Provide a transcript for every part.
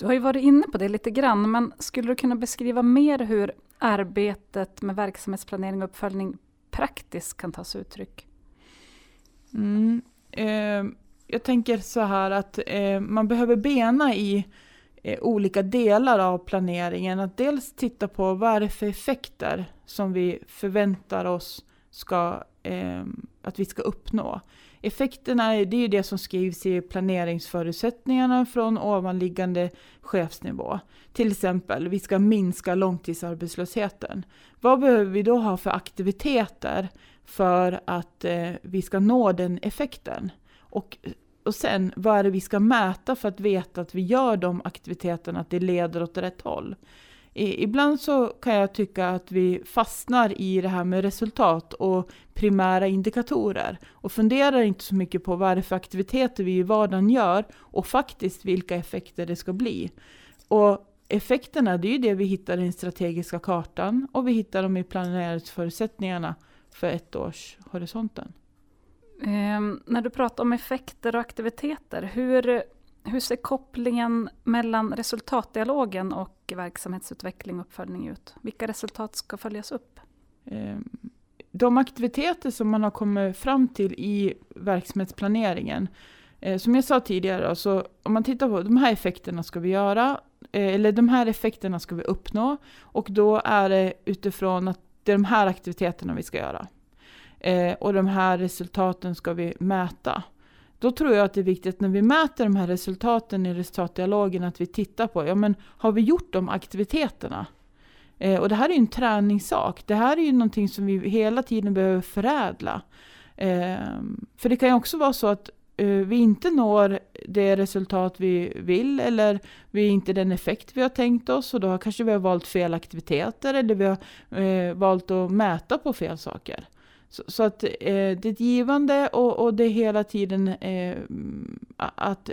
Du har ju varit inne på det lite grann, men skulle du kunna beskriva mer hur arbetet med verksamhetsplanering och uppföljning praktiskt kan ta sig uttryck? Mm, eh, jag tänker så här att eh, man behöver bena i eh, olika delar av planeringen. Att dels titta på vad är det för effekter som vi förväntar oss ska, eh, att vi ska uppnå. Effekterna det är ju det som skrivs i planeringsförutsättningarna från ovanliggande chefsnivå. Till exempel, vi ska minska långtidsarbetslösheten. Vad behöver vi då ha för aktiviteter för att eh, vi ska nå den effekten? Och, och sen, vad är det vi ska mäta för att veta att vi gör de aktiviteterna, att det leder åt rätt håll? Ibland så kan jag tycka att vi fastnar i det här med resultat och primära indikatorer och funderar inte så mycket på vad det är för aktiviteter vi i vardagen gör och faktiskt vilka effekter det ska bli. Och effekterna, det är ju det vi hittar i den strategiska kartan och vi hittar dem i planeringsförutsättningarna för ettårshorisonten. Um, ehm, när du pratar om effekter och aktiviteter, hur hur ser kopplingen mellan resultatdialogen och verksamhetsutveckling och uppföljning ut? Vilka resultat ska följas upp? Eh, de aktiviteter som man har kommit fram till i verksamhetsplaneringen, eh, som jag sa tidigare, så om man tittar på de här effekterna ska vi göra, eh, eller de här effekterna ska vi uppnå, och då är det utifrån att det är de här aktiviteterna vi ska göra. Och de här resultaten ska vi mäta. Då tror jag att det är viktigt när vi mäter de här resultaten i resultatdialogen att vi tittar på, ja men har vi gjort de aktiviteterna? Eh, och det här är ju en träningssak. Det här är ju någonting som vi hela tiden behöver förädla. Eh, för det kan ju också vara så att eh, vi inte når det resultat vi vill eller vi inte den effekt vi har tänkt oss och då kanske vi har valt fel aktiviteter eller vi har eh, valt att mäta på fel saker. Så, så att eh, det är givande och, och det är hela tiden eh, att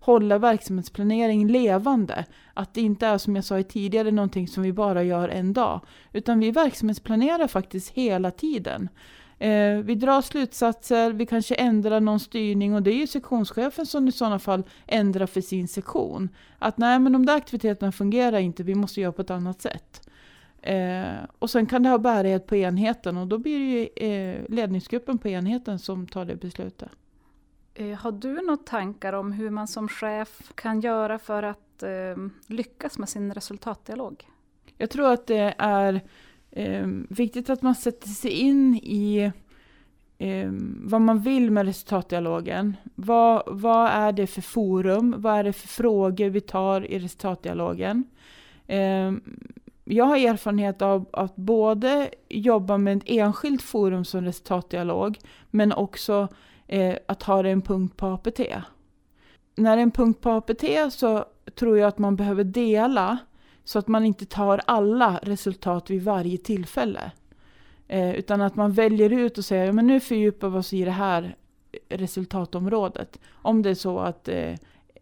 hålla verksamhetsplanering levande. Att det inte är som jag sa tidigare någonting som vi bara gör en dag. Utan vi verksamhetsplanerar faktiskt hela tiden. Eh, vi drar slutsatser, vi kanske ändrar någon styrning och det är ju sektionschefen som i sådana fall ändrar för sin sektion. Att nej men de där aktiviteterna fungerar inte, vi måste göra på ett annat sätt. Eh, och sen kan det ha bärighet på enheten och då blir det ju eh, ledningsgruppen på enheten som tar det beslutet. Eh, har du några tankar om hur man som chef kan göra för att eh, lyckas med sin resultatdialog? Jag tror att det är eh, viktigt att man sätter sig in i vad man vill med resultatdialogen. Vad, vad är det för forum? Vad är det för frågor vi tar i resultatdialogen? Jag har erfarenhet av att både jobba med ett enskilt forum som resultatdialog, men också eh, att ha det en punkt på APT. När det är en punkt på APT så tror jag att man behöver dela så att man inte tar alla resultat vid varje tillfälle. Eh, utan att man väljer ut och säger, ja, men nu fördjupar vi oss i det här resultatområdet. Om det är så att eh,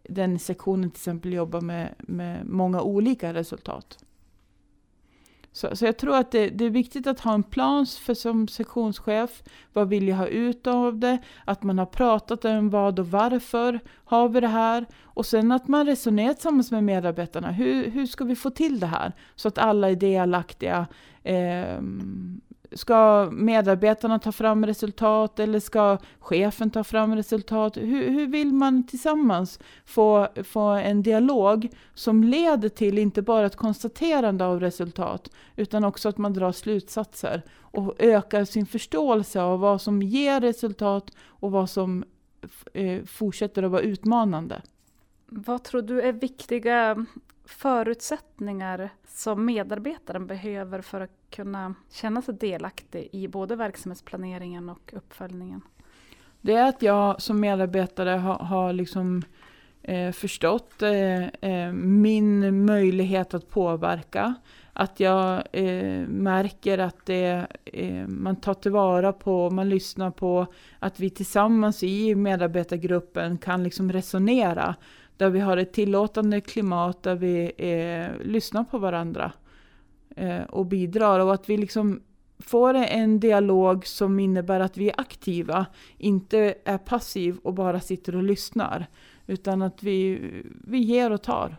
den sektionen till exempel jobbar med, med många olika resultat. Så, så jag tror att det, det, är viktigt att ha en plan för som sektionschef. Vad vill jag ha ut av det? Att man har pratat om vad och varför har vi det här? Och sen att man resonerar tillsammans med medarbetarna. Hur, hur ska vi få till det här? Så att alla är delaktiga. Eh, Ska medarbetarna ta fram resultat eller ska chefen ta fram resultat? Hur, hur vill man tillsammans få, få en dialog som leder till inte bara ett konstaterande av resultat utan också att man drar slutsatser och ökar sin förståelse av vad som ger resultat och vad som eh, fortsätter att vara utmanande. Vad tror du är viktiga förutsättningar som medarbetaren behöver för att kunna känna sig delaktig i både verksamhetsplaneringen och uppföljningen? Det är att jag som medarbetare har, har liksom, eh, förstått eh, eh, min möjlighet att påverka. Att jag eh, märker att det, eh, man tar tillvara på, man lyssnar på, att vi tillsammans i medarbetargruppen kan liksom resonera där vi har ett tillåtande klimat där vi eh, lyssnar på varandra eh, och bidrar. Och att vi liksom får en dialog som innebär att vi är aktiva, inte är passiv och bara sitter och lyssnar. Utan att vi, vi ger och tar.